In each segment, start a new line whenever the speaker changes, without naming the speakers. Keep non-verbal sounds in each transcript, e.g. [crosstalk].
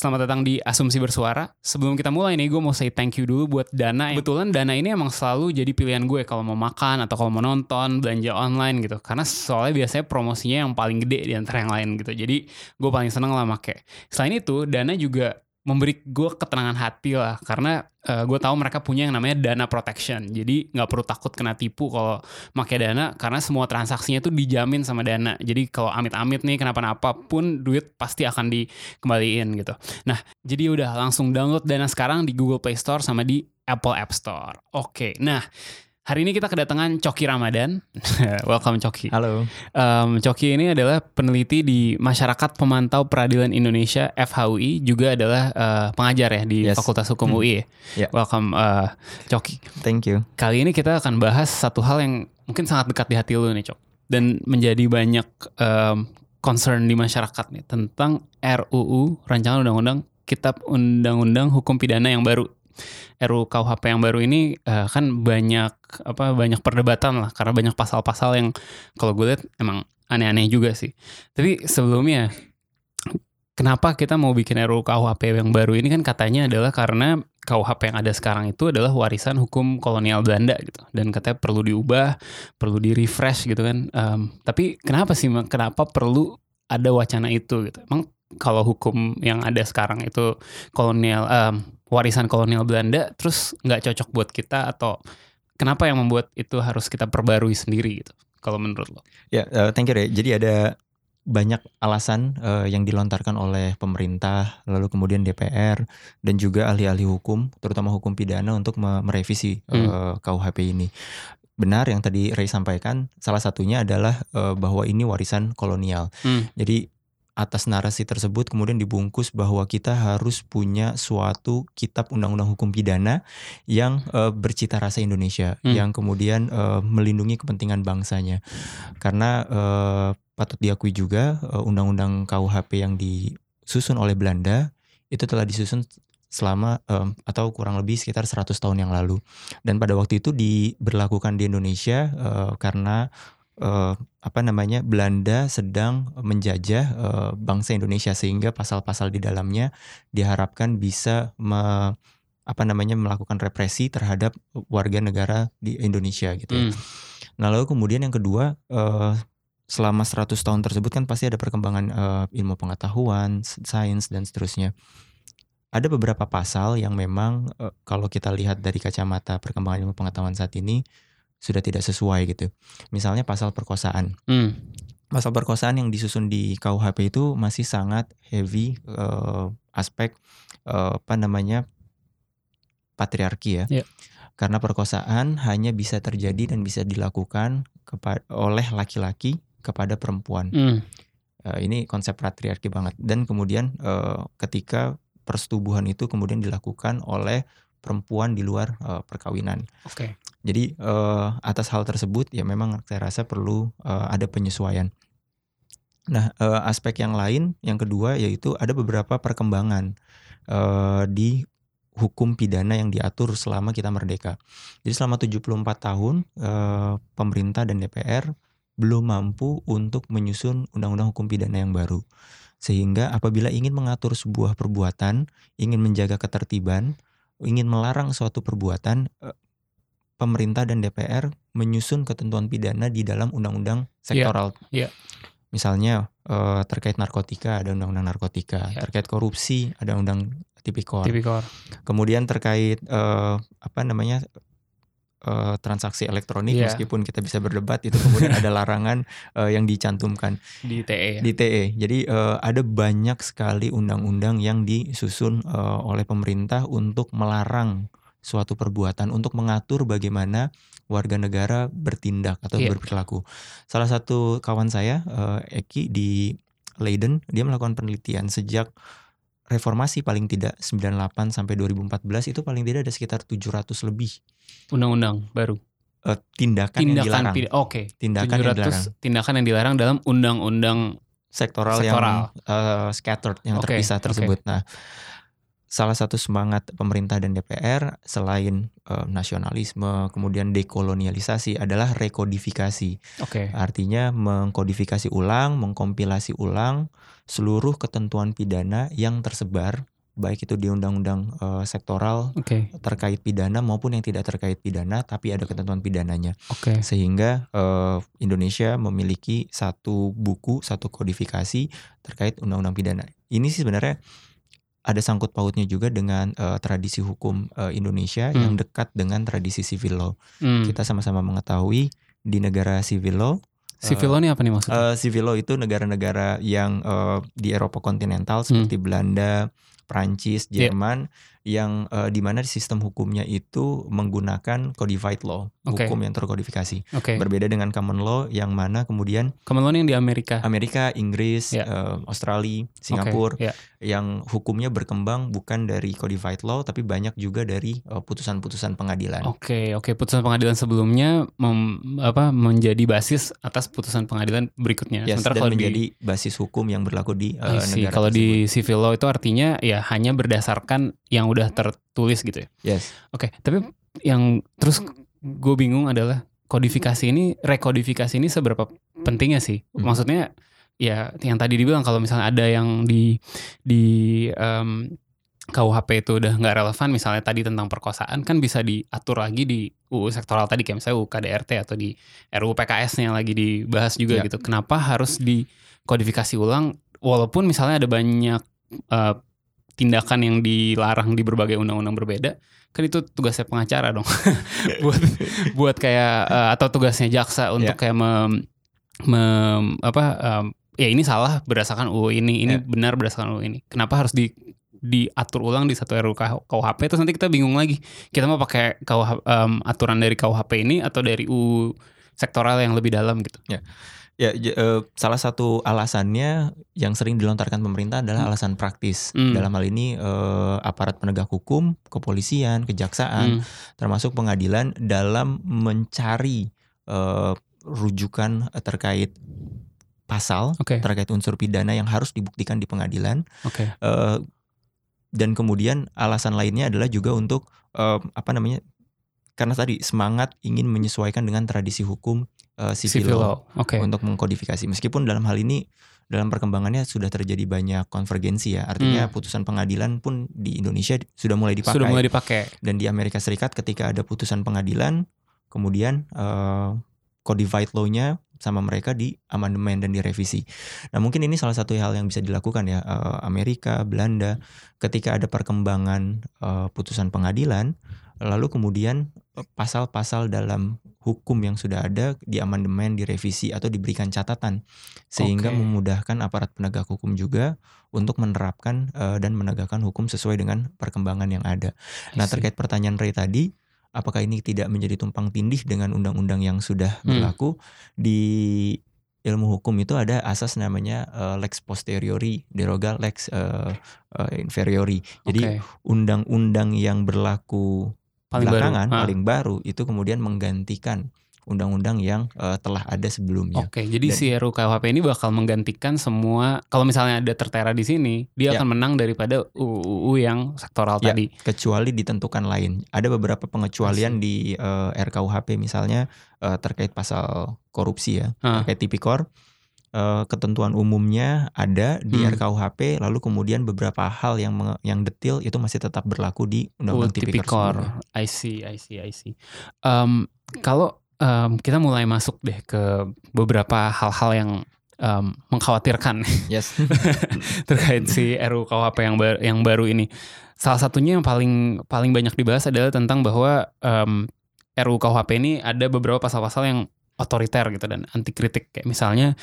Selamat datang di Asumsi Bersuara. Sebelum kita mulai nih, gue mau say thank you dulu buat Dana. Kebetulan Dana ini emang selalu jadi pilihan gue kalau mau makan atau kalau mau nonton, belanja online gitu. Karena soalnya biasanya promosinya yang paling gede di antara yang lain gitu. Jadi gue paling seneng lah make. Selain itu, Dana juga memberi gue ketenangan hati lah. Karena uh, gue tahu mereka punya yang namanya dana protection. Jadi nggak perlu takut kena tipu kalau pakai dana karena semua transaksinya itu dijamin sama dana. Jadi kalau amit-amit nih kenapa-napa pun duit pasti akan dikembaliin gitu. Nah jadi udah langsung download dana sekarang di Google Play Store sama di Apple App Store. Oke nah Hari ini kita kedatangan Coki Ramadan. [laughs] Welcome Coki.
Halo.
Um, Coki ini adalah peneliti di Masyarakat Pemantau Peradilan Indonesia FHUI, juga adalah uh, pengajar ya di yes. Fakultas Hukum hmm. UI. Yeah. Welcome uh, Coki.
Thank you.
Kali ini kita akan bahas satu hal yang mungkin sangat dekat di hati lu nih Cok. Dan menjadi banyak um, concern di masyarakat nih tentang RUU Rancangan Undang-Undang Kitab Undang-Undang Hukum Pidana yang baru RUU KUHP yang baru ini uh, kan banyak apa banyak perdebatan lah karena banyak pasal-pasal yang kalau gue lihat emang aneh-aneh juga sih. Tapi sebelumnya kenapa kita mau bikin RUU KUHP yang baru ini kan katanya adalah karena KUHP yang ada sekarang itu adalah warisan hukum kolonial Belanda gitu dan katanya perlu diubah, perlu di refresh gitu kan. Um, tapi kenapa sih kenapa perlu ada wacana itu gitu? Emang kalau hukum yang ada sekarang itu kolonial um, warisan kolonial Belanda terus nggak cocok buat kita atau kenapa yang membuat itu harus kita perbarui sendiri gitu kalau menurut lo?
Ya, yeah, uh, thank you Ray. Jadi ada banyak alasan uh, yang dilontarkan oleh pemerintah, lalu kemudian DPR dan juga ahli-ahli hukum, terutama hukum pidana untuk merevisi hmm. uh, KUHP ini. Benar yang tadi Ray sampaikan, salah satunya adalah uh, bahwa ini warisan kolonial. Hmm. Jadi atas narasi tersebut kemudian dibungkus bahwa kita harus punya suatu kitab undang-undang hukum pidana yang uh, bercita rasa Indonesia hmm. yang kemudian uh, melindungi kepentingan bangsanya karena uh, patut diakui juga uh, undang-undang KUHP yang disusun oleh Belanda itu telah disusun selama um, atau kurang lebih sekitar 100 tahun yang lalu dan pada waktu itu diberlakukan di Indonesia uh, karena uh, apa namanya Belanda sedang menjajah uh, bangsa Indonesia sehingga pasal-pasal di dalamnya diharapkan bisa me, apa namanya melakukan represi terhadap warga negara di Indonesia gitu. Mm. Nah lalu kemudian yang kedua uh, selama 100 tahun tersebut kan pasti ada perkembangan uh, ilmu pengetahuan, sains dan seterusnya. Ada beberapa pasal yang memang uh, kalau kita lihat dari kacamata perkembangan ilmu pengetahuan saat ini sudah tidak sesuai gitu. Misalnya pasal perkosaan. Hmm. Pasal perkosaan yang disusun di KUHP itu masih sangat heavy uh, aspek uh, apa namanya patriarki ya. Yeah. Karena perkosaan hanya bisa terjadi dan bisa dilakukan kepada oleh laki-laki kepada perempuan. Hmm. Uh, ini konsep patriarki banget. Dan kemudian uh, ketika persetubuhan itu kemudian dilakukan oleh perempuan di luar uh, perkawinan.
Oke. Okay.
Jadi uh, atas hal tersebut ya memang saya rasa perlu uh, ada penyesuaian. Nah uh, aspek yang lain yang kedua yaitu ada beberapa perkembangan uh, di hukum pidana yang diatur selama kita merdeka. Jadi selama 74 tahun pemerintah dan DPR belum mampu untuk menyusun undang-undang hukum pidana yang baru. Sehingga apabila ingin mengatur sebuah perbuatan, ingin menjaga ketertiban, ingin melarang suatu perbuatan, pemerintah dan DPR menyusun ketentuan pidana di dalam undang-undang iya, sektoral.
Yeah, yeah.
Misalnya uh, terkait narkotika ada undang-undang narkotika, yeah. terkait korupsi ada undang tipikor.
tipikor.
Kemudian terkait uh, apa namanya uh, transaksi elektronik yeah. meskipun kita bisa berdebat itu kemudian [laughs] ada larangan uh, yang dicantumkan
di TE.
Ya? Di TE. Jadi uh, ada banyak sekali undang-undang yang disusun uh, oleh pemerintah untuk melarang suatu perbuatan untuk mengatur bagaimana warga negara bertindak atau yeah. berperilaku. Salah satu kawan saya uh, Eki di Leiden dia melakukan penelitian sejak reformasi paling tidak 98 sampai 2014 itu paling tidak ada sekitar 700 lebih
undang-undang baru.
eh, tindakan, yang
Tindakan
dilarang.
Oke.
Tindakan yang
700
dilarang.
tindakan yang dilarang dalam undang-undang
sektoral,
Sektoral.
yang eh, scattered yang
Oke,
terpisah tersebut. Nah, salah satu semangat pemerintah dan DPR selain eh, nasionalisme, kemudian dekolonialisasi adalah rekodifikasi.
Oke.
Artinya mengkodifikasi ulang, mengkompilasi ulang seluruh ketentuan pidana yang tersebar baik itu di undang-undang eh, sektoral
Oke.
terkait pidana maupun yang tidak terkait pidana tapi ada ketentuan pidananya
Oke.
sehingga eh, Indonesia memiliki satu buku satu kodifikasi terkait undang-undang pidana ini sih sebenarnya ada sangkut pautnya juga dengan eh, tradisi hukum eh, Indonesia
Hmm.
yang dekat dengan tradisi civil law
Hmm.
kita sama-sama mengetahui di negara civil law
Civil law ini apa nih maksudnya?
eh, civil law itu negara-negara yang eh, di Eropa kontinental
Hmm.
seperti Belanda Prancis,
Iya.
Jerman, yang eh, di mana sistem hukumnya itu menggunakan codified law,
Oke.
hukum yang terkodifikasi.
Oke.
Berbeda dengan common law yang mana kemudian
Common law yang di Amerika.
Amerika, Inggris,
Iya.
eh, Australia,
Oke,
Singapura
ya.
yang hukumnya berkembang bukan dari codified law tapi banyak juga dari eh, putusan-putusan pengadilan.
Oke, oke. Putusan pengadilan sebelumnya mem- apa menjadi basis atas putusan pengadilan berikutnya.
Yes,
Sementara
dan
kalau
menjadi
di
basis hukum yang berlaku di
see.
negara
kalau
tersebut.
di civil law itu artinya ya hanya berdasarkan yang udah tertulis gitu ya.
Yes.
Oke, tapi yang terus gue bingung adalah kodifikasi ini, rekodifikasi ini seberapa pentingnya sih?
Hmm.
Maksudnya ya yang tadi dibilang kalau misalnya ada yang di di em, KUHP itu udah nggak relevan, misalnya tadi tentang perkosaan kan bisa diatur lagi di UU sektoral tadi kayak misalnya UU KDRT atau di RUU PKS yang lagi dibahas juga
Ya.
gitu. Kenapa harus dikodifikasi ulang? Walaupun misalnya ada banyak eh, tindakan yang dilarang di berbagai undang-undang berbeda, kan itu tugasnya pengacara dong. [laughs] Buat buat kayak eh, atau tugasnya jaksa untuk
Ya.
kayak mem, mem- apa em, ya ini salah berdasarkan UU ini ini
Ya.
benar berdasarkan UU ini. Kenapa harus di diatur ulang di satu RUU KUHP terus nanti kita bingung lagi. Kita mau pakai KUH, em, aturan dari KUHP ini atau dari UU sektoral yang lebih dalam gitu?
Ya, j- eh, salah satu alasannya yang sering dilontarkan pemerintah adalah
Hmm.
alasan praktis.
Hmm.
Dalam hal ini eh, aparat penegak hukum, kepolisian, kejaksaan,
Hmm,
termasuk pengadilan dalam mencari eh, rujukan terkait pasal,
oke
terkait unsur pidana yang harus dibuktikan di pengadilan.
oke
Eh, dan kemudian alasan lainnya adalah juga untuk eh, apa namanya? Karena tadi semangat ingin menyesuaikan dengan tradisi hukum eh, civil,
civil
law
law oke
untuk mengkodifikasi. Meskipun dalam hal ini dalam perkembangannya sudah terjadi banyak konvergensi ya. Artinya
Hmm.
putusan pengadilan pun di Indonesia sudah mulai dipakai.
sudah mulai dipakai
Dan di Amerika Serikat ketika ada putusan pengadilan, kemudian eh, codified law-nya sama mereka di amandemen dan direvisi. Nah mungkin ini salah satu hal yang bisa dilakukan ya eh, Amerika, Belanda, ketika ada perkembangan putusan pengadilan, lalu kemudian pasal-pasal dalam hukum yang sudah ada di amandemen, direvisi atau diberikan catatan sehingga
Oke.
memudahkan aparat penegak hukum juga untuk menerapkan eh, dan menegakkan hukum sesuai dengan perkembangan yang ada. Nah terkait pertanyaan Ray tadi, apakah ini tidak menjadi tumpang tindih dengan undang-undang yang sudah
Hmm.
berlaku di ilmu hukum itu ada asas namanya eh, lex posteriori deroga lex eh, eh, inferiori. Jadi undang-undang yang berlaku
paling baru
belakangan
Ah.
paling baru itu kemudian menggantikan undang-undang yang eh, telah ada sebelumnya.
Oke, jadi
Dan-
si RUU KUHP ini bakal menggantikan semua kalau misalnya ada tertera di sini, dia
Ya.
akan menang daripada UU yang sektoral
Ya.
tadi.
kecuali ditentukan lain. Ada beberapa pengecualian di eh, RKUHP misalnya eh, terkait pasal korupsi ya,
Ah.
terkait tipikor. Eh, ketentuan umumnya ada di
Hmm.
RKUHP, lalu kemudian beberapa hal yang yang detail itu masih tetap berlaku di
UU
undang-undang tipikor.
I see, I see, I see. Em, kalau em, kita mulai masuk deh ke beberapa hal-hal yang em, mengkhawatirkan [laughs]
Yes. [laughs]
terkait si RUU KUHP yang baru, yang baru ini. Salah satunya yang paling paling banyak dibahas adalah tentang bahwa RUU KUHP ini ada beberapa pasal-pasal yang otoriter gitu dan anti kritik kayak misalnya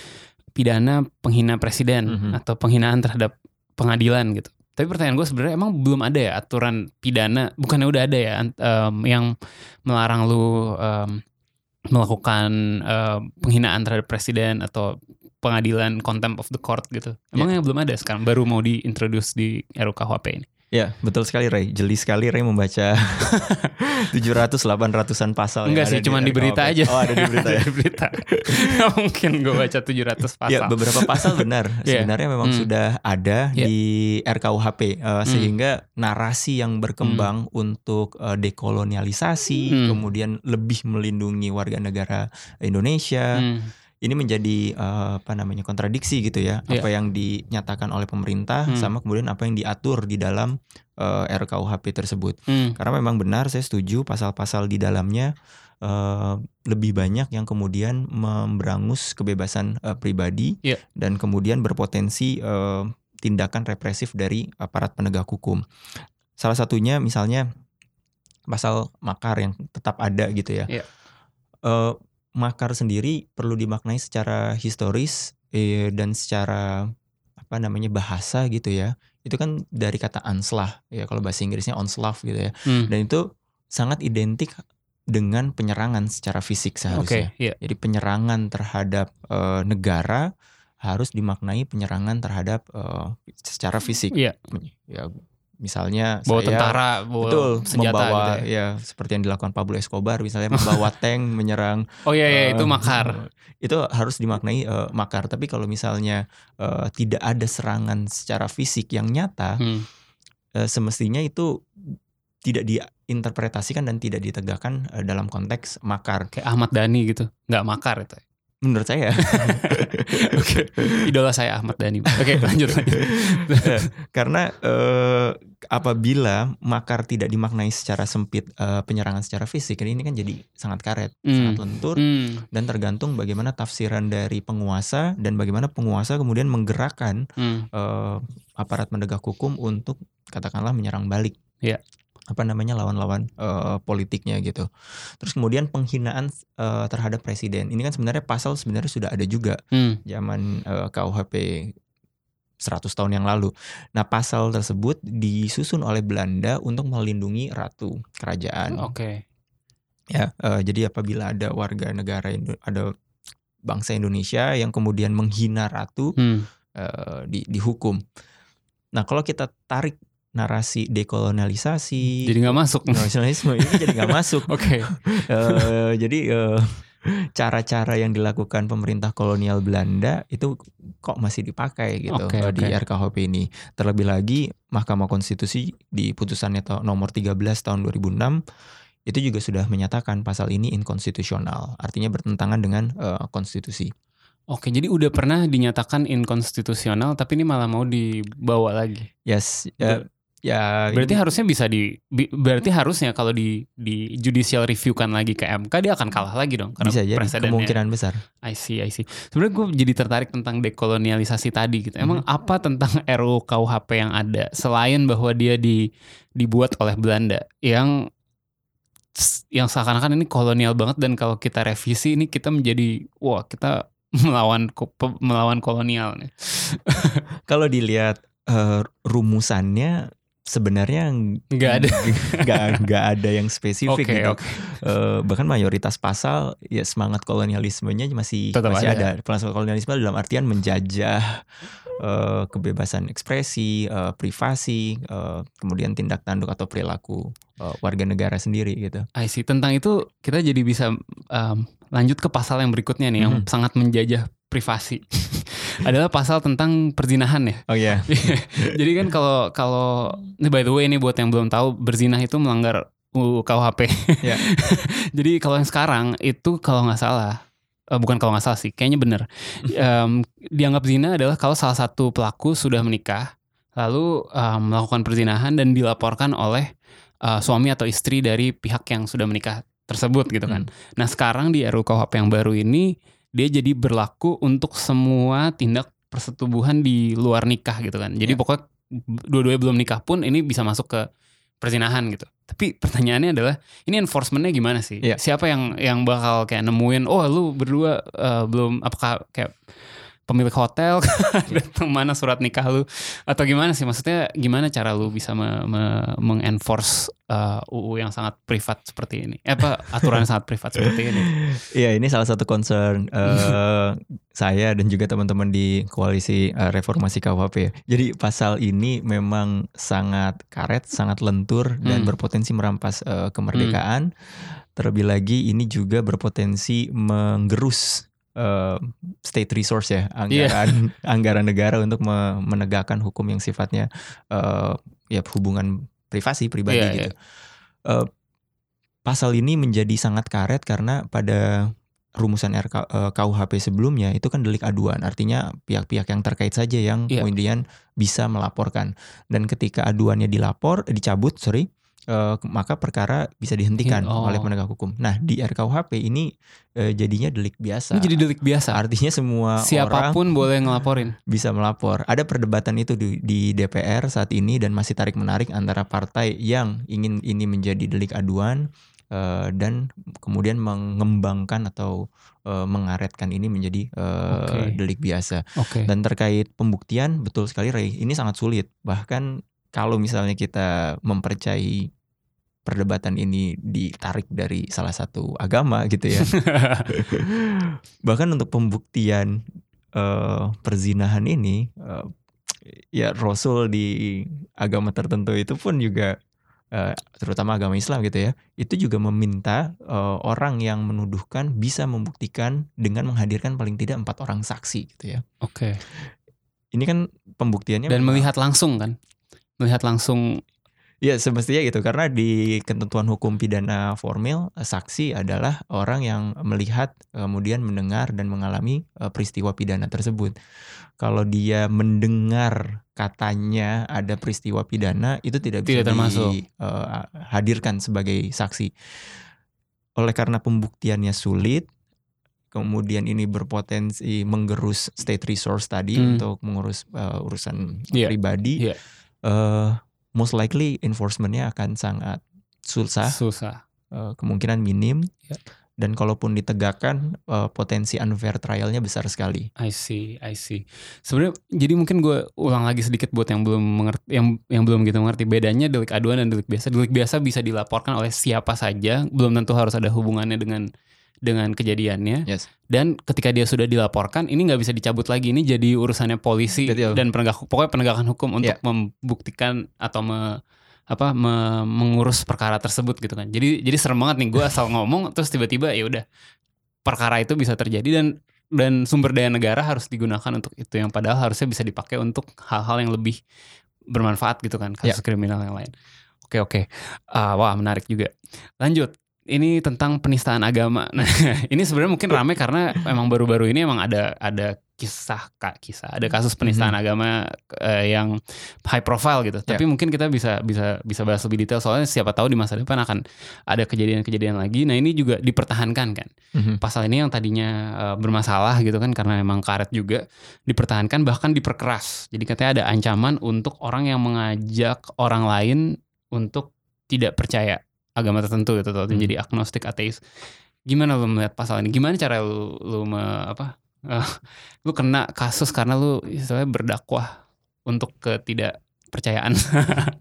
pidana penghina presiden
Mhm.
atau penghinaan terhadap pengadilan gitu. Tapi pertanyaan gue sebenarnya emang belum ada ya aturan pidana, bukannya udah ada ya em, yang melarang lu em, melakukan eh, penghinaan terhadap presiden atau pengadilan contempt of the court gitu. Emang yang belum ada sekarang baru mau diintroduce di RUKHP ini.
Ya, betul sekali Ray. Jeli sekali Ray membaca [laughs] 700 800-an pasal
Enggak sih,
ada
cuman di berita aja.
Oh, ada di berita ya. [laughs]
Di berita. Nggak mungkin gue baca 700 pasal.
Ya, beberapa pasal [laughs] benar.
Iya.
Sebenarnya memang
Hmm.
sudah ada
Iya.
di RKUHP eh, sehingga narasi yang berkembang untuk eh, dekolonialisasi,
Hmm.
kemudian lebih melindungi warga negara Indonesia.
Hmm.
Ini menjadi eh, apa namanya kontradiksi gitu ya.
Iya.
Apa yang dinyatakan oleh pemerintah
Hmm.
sama kemudian apa yang diatur di dalam eh, RKUHP tersebut.
Hmm.
Karena memang benar saya setuju pasal-pasal di dalamnya eh, lebih banyak yang kemudian memberangus kebebasan eh, pribadi
Iya.
dan kemudian berpotensi eh, tindakan represif dari aparat penegak hukum. Salah satunya misalnya pasal makar yang tetap ada gitu ya.
Iya.
Eh, makar sendiri perlu dimaknai secara historis eh, dan secara apa namanya bahasa gitu ya. Itu kan dari kata anslah ya kalau bahasa Inggrisnya onslaught gitu ya.
Hmm.
Dan itu sangat identik dengan penyerangan secara fisik seharusnya.
iya.
Jadi penyerangan terhadap eh, negara harus dimaknai penyerangan terhadap eh, secara fisik.
Iya.
Ya misalnya
Bawa
saya
tentara, bawa
betul
senjata
membawa
gitu ya.
ya seperti yang dilakukan Pablo Escobar misalnya membawa [laughs] tank menyerang
Oh iya, iya itu
eh,
makar.
itu harus dimaknai eh, makar tapi kalau misalnya eh, tidak ada serangan secara fisik yang nyata
Hmm.
eh, semestinya itu tidak diinterpretasikan dan tidak ditegakkan eh, dalam konteks makar
Kayak Ahmad Dhani gitu. Nggak makar itu.
Menurut saya [laughs]
Oke. Idola saya Ahmad Dhani. Oke, lanjut lanjut. [laughs]
karena eh, apabila makar tidak dimaknai secara sempit eh, penyerangan secara fisik ini kan jadi sangat karet
Hmm.
sangat lentur
Hmm.
dan tergantung bagaimana tafsiran dari penguasa dan bagaimana penguasa kemudian menggerakkan
Hmm.
eh, aparat penegak hukum untuk katakanlah menyerang balik
Iya.
Apa namanya lawan-lawan eh, politiknya gitu terus kemudian penghinaan eh, terhadap presiden ini kan sebenarnya pasal sebenarnya sudah ada juga
Hmm.
zaman eh, KUHP 100 tahun yang lalu. Nah, pasal tersebut disusun oleh Belanda untuk melindungi ratu kerajaan.
Oke.
Ya, eh, jadi apabila ada warga negara Indo- ada bangsa Indonesia yang kemudian menghina ratu
Hmm.
eh, di, dihukum. Nah, kalau kita tarik narasi dekolonialisasi,
Jadi nggak masuk.
nasionalisme ini jadi nggak masuk. [laughs]
Oke.
Eh, jadi eh, cara-cara yang dilakukan pemerintah kolonial Belanda itu kok masih dipakai gitu
Oke,
eh, di
oke.
RKUHP ini. Terlebih lagi Mahkamah Konstitusi di putusannya nomor 13 tahun 2006 itu juga sudah menyatakan pasal ini inkonstitusional, artinya bertentangan dengan eh, konstitusi.
Oke, jadi udah pernah dinyatakan inkonstitusional, tapi ini malah mau dibawa lagi.
Yes, ya, ya
Berarti
ini-
harusnya bisa di, berarti harusnya kalau di di judicial review kan lagi ke MK dia akan kalah lagi dong. Karena
bisa jadi kemungkinan besar.
I see, I see. Sebenarnya gue jadi tertarik tentang dekolonialisasi tadi gitu. Emang
Mhm.
apa tentang [laughs] RUU KUHP yang ada selain bahwa dia di dibuat oleh Belanda yang yang seakan-akan ini kolonial banget dan kalau kita revisi ini kita menjadi wah kita [laughs] melawan melawan kolonial nih. [laughs]
Kalau dilihat eh, rumusannya sebenarnya
Nggak ada. [laughs]
nggak nggak ada yang spesifik
Oke,
gitu.
oke.
Eh, bahkan mayoritas pasal ya semangat kolonialismenya masih
Tetap
masih
ada.
ada. Semangat kolonialisme dalam artian menjajah eh, kebebasan ekspresi, eh, privasi, eh, kemudian tindak tanduk atau perilaku eh, warga negara sendiri gitu.
I see. Tentang itu kita jadi bisa um, lanjut ke pasal yang berikutnya nih yang
Mhm.
sangat menjajah privasi. Adalah pasal tentang perzinahan ya.
Oh iya. [laughs]
Jadi kan kalau kalau ini by the way ini buat yang belum tahu berzinah itu melanggar UU KUHP.
Ya. [laughs]
Jadi kalau yang sekarang itu kalau nggak salah eh, bukan kalau nggak salah sih, kayaknya bener. [laughs] Em, dianggap zina adalah kalau salah satu pelaku sudah menikah lalu em, melakukan perzinahan dan dilaporkan oleh eh, suami atau istri dari pihak yang sudah menikah tersebut gitu kan. Nah sekarang di RUU KUHP yang baru ini dia jadi berlaku untuk semua tindak persetubuhan di luar nikah gitu kan. Jadi
Ya.
pokoknya dua-duanya belum nikah pun ini bisa masuk ke perzinahan gitu. Tapi pertanyaannya adalah ini enforcementnya gimana sih?
Ya.
Siapa yang yang bakal kayak nemuin oh lu berdua eh, belum apakah kayak pemilik hotel [laughs] datang mana surat nikah lu atau gimana sih maksudnya gimana cara lu bisa me, me, mengenforce uh, UU yang sangat privat seperti ini eh, apa aturan yang sangat privat seperti ini [laughs]
Iya ini salah satu concern uh, saya dan juga teman-teman di koalisi uh, reformasi KUHP ya. Jadi pasal ini memang sangat karet, sangat lentur dan
Hmm.
berpotensi merampas uh, kemerdekaan. Terlebih lagi ini juga berpotensi menggerus uh, state resource ya anggaran [laughs] anggaran negara untuk me- menegakkan hukum yang sifatnya uh, ya hubungan privasi pribadi
Iya,
gitu. Uh, pasal ini menjadi sangat karet karena pada rumusan RK, eh, KUHP sebelumnya itu kan delik aduan artinya pihak-pihak yang terkait saja yang
Iya.
kemudian bisa melaporkan dan ketika aduannya dilapor eh, dicabut sorry eh, maka perkara bisa dihentikan
Oh.
oleh penegak hukum. Nah di RKUHP ini eh, jadinya delik biasa.
ini jadi delik biasa
Artinya semua orang
siapa pun boleh ngelaporin
bisa melapor. Ada perdebatan itu di, di DPR saat ini dan masih tarik menarik antara partai yang ingin ini menjadi delik aduan eh, dan kemudian mengembangkan atau mengaretkan ini menjadi eh,
Oke.
delik biasa.
oke
Dan terkait pembuktian betul sekali Ray, ini sangat sulit. Bahkan kalau misalnya kita mempercayai perdebatan ini ditarik dari salah satu agama gitu ya. [laughs] Bahkan untuk pembuktian eh, perzinahan ini eh, ya Rasul di agama tertentu itu pun juga eh, terutama agama Islam gitu ya, itu juga meminta eh, orang yang menuduhkan bisa membuktikan dengan menghadirkan paling tidak empat orang saksi gitu ya.
oke
Ini kan pembuktiannya
dan
memang-
melihat langsung kan melihat langsung
Ya semestinya gitu karena di ketentuan hukum pidana formil eh, saksi adalah orang yang melihat kemudian mendengar dan mengalami eh, peristiwa pidana tersebut. Kalau dia mendengar katanya ada peristiwa pidana itu tidak bisa
Tidak termasuk.
dihadirkan sebagai saksi. Oleh karena pembuktiannya sulit kemudian ini berpotensi menggerus state resource tadi
Hmm.
untuk mengurus eh, urusan
Iya,
pribadi
iya.
eh most likely enforcementnya akan sangat susah,
susah
eh, kemungkinan minim,
Ya.
dan kalaupun ditegakkan eh, potensi unfair trialnya besar sekali.
I see, I see. Sebenarnya jadi mungkin gue ulang lagi sedikit buat yang belum mengerti, yang yang belum gitu mengerti bedanya delik aduan dan delik biasa. Delik biasa bisa dilaporkan oleh siapa saja, belum tentu harus ada hubungannya dengan dengan kejadiannya.
Yes.
Dan ketika dia sudah dilaporkan, ini nggak bisa dicabut lagi. Ini jadi urusannya polisi
Betul.
dan penegak pokoknya penegakan hukum untuk
Ya.
membuktikan atau me- apa me- mengurus perkara tersebut gitu kan. Jadi jadi serem banget nih gue [laughs] asal ngomong terus tiba-tiba ya udah perkara itu bisa terjadi dan dan sumber daya negara harus digunakan untuk itu yang padahal harusnya bisa dipakai untuk hal-hal yang lebih bermanfaat gitu kan kasus kriminal yang lain. Oke oke, Ah, wah menarik juga. Lanjut, ini tentang penistaan agama. [laughs] Nah ini sebenarnya mungkin ramai karena emang baru-baru ini emang ada ada kisah kak kisah ada kasus penistaan agama eh, yang high profile gitu. Tapi mungkin kita bisa bisa bisa bahas lebih detail soalnya siapa tahu di masa depan akan ada kejadian-kejadian lagi. Nah ini juga dipertahankan kan
Mhm.
pasal ini yang tadinya eh, bermasalah gitu kan karena emang karet juga dipertahankan bahkan diperkeras. Jadi katanya ada ancaman untuk orang yang mengajak orang lain untuk tidak percaya agama tertentu gitu atau
Hmm.
menjadi agnostik ateis. Gimana lu melihat pasal ini? Gimana cara lu lu me- apa? eh, [laughs] lu kena kasus karena lu istilahnya berdakwah untuk ketidakpercayaan.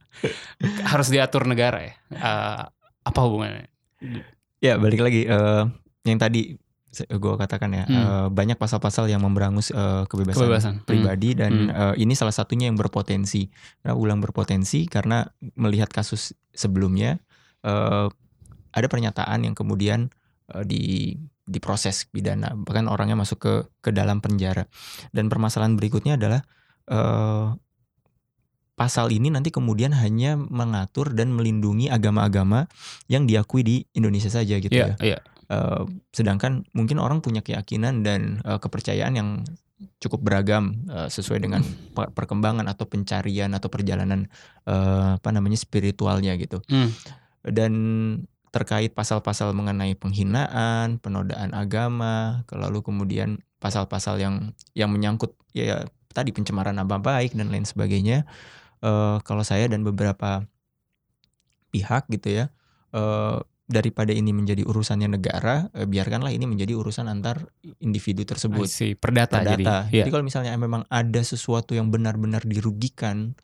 [laughs] Harus diatur negara ya. Eh, apa hubungannya?
Ya balik lagi eh, yang tadi gue katakan ya
Hmm.
eh, banyak pasal-pasal yang memberangus eh, kebebasan,
Kebebasan. Hmm.
pribadi dan
Hmm.
eh, ini salah satunya yang berpotensi. Nah, ulang berpotensi karena melihat kasus sebelumnya eh, ada pernyataan yang kemudian eh, di diproses pidana bahkan orangnya masuk ke ke dalam penjara dan permasalahan berikutnya adalah eh, pasal ini nanti kemudian hanya mengatur dan melindungi agama-agama yang diakui di Indonesia saja gitu
Iya,
ya.
iya.
Eh, sedangkan mungkin orang punya keyakinan dan eh, kepercayaan yang cukup beragam eh, sesuai dengan pe- perkembangan atau pencarian atau perjalanan eh, apa namanya spiritualnya gitu.
Hmm.
Dan terkait pasal-pasal mengenai penghinaan, penodaan agama, lalu kemudian pasal-pasal yang yang menyangkut ya tadi pencemaran nama baik dan lain sebagainya. eh, kalau saya dan beberapa pihak gitu ya, eh, daripada ini menjadi urusannya negara, eh, biarkanlah ini menjadi urusan antar individu tersebut.
see. Perdata,
Data.
jadi.
Jadi,
Iya.
kalau misalnya memang ada sesuatu yang benar-benar dirugikan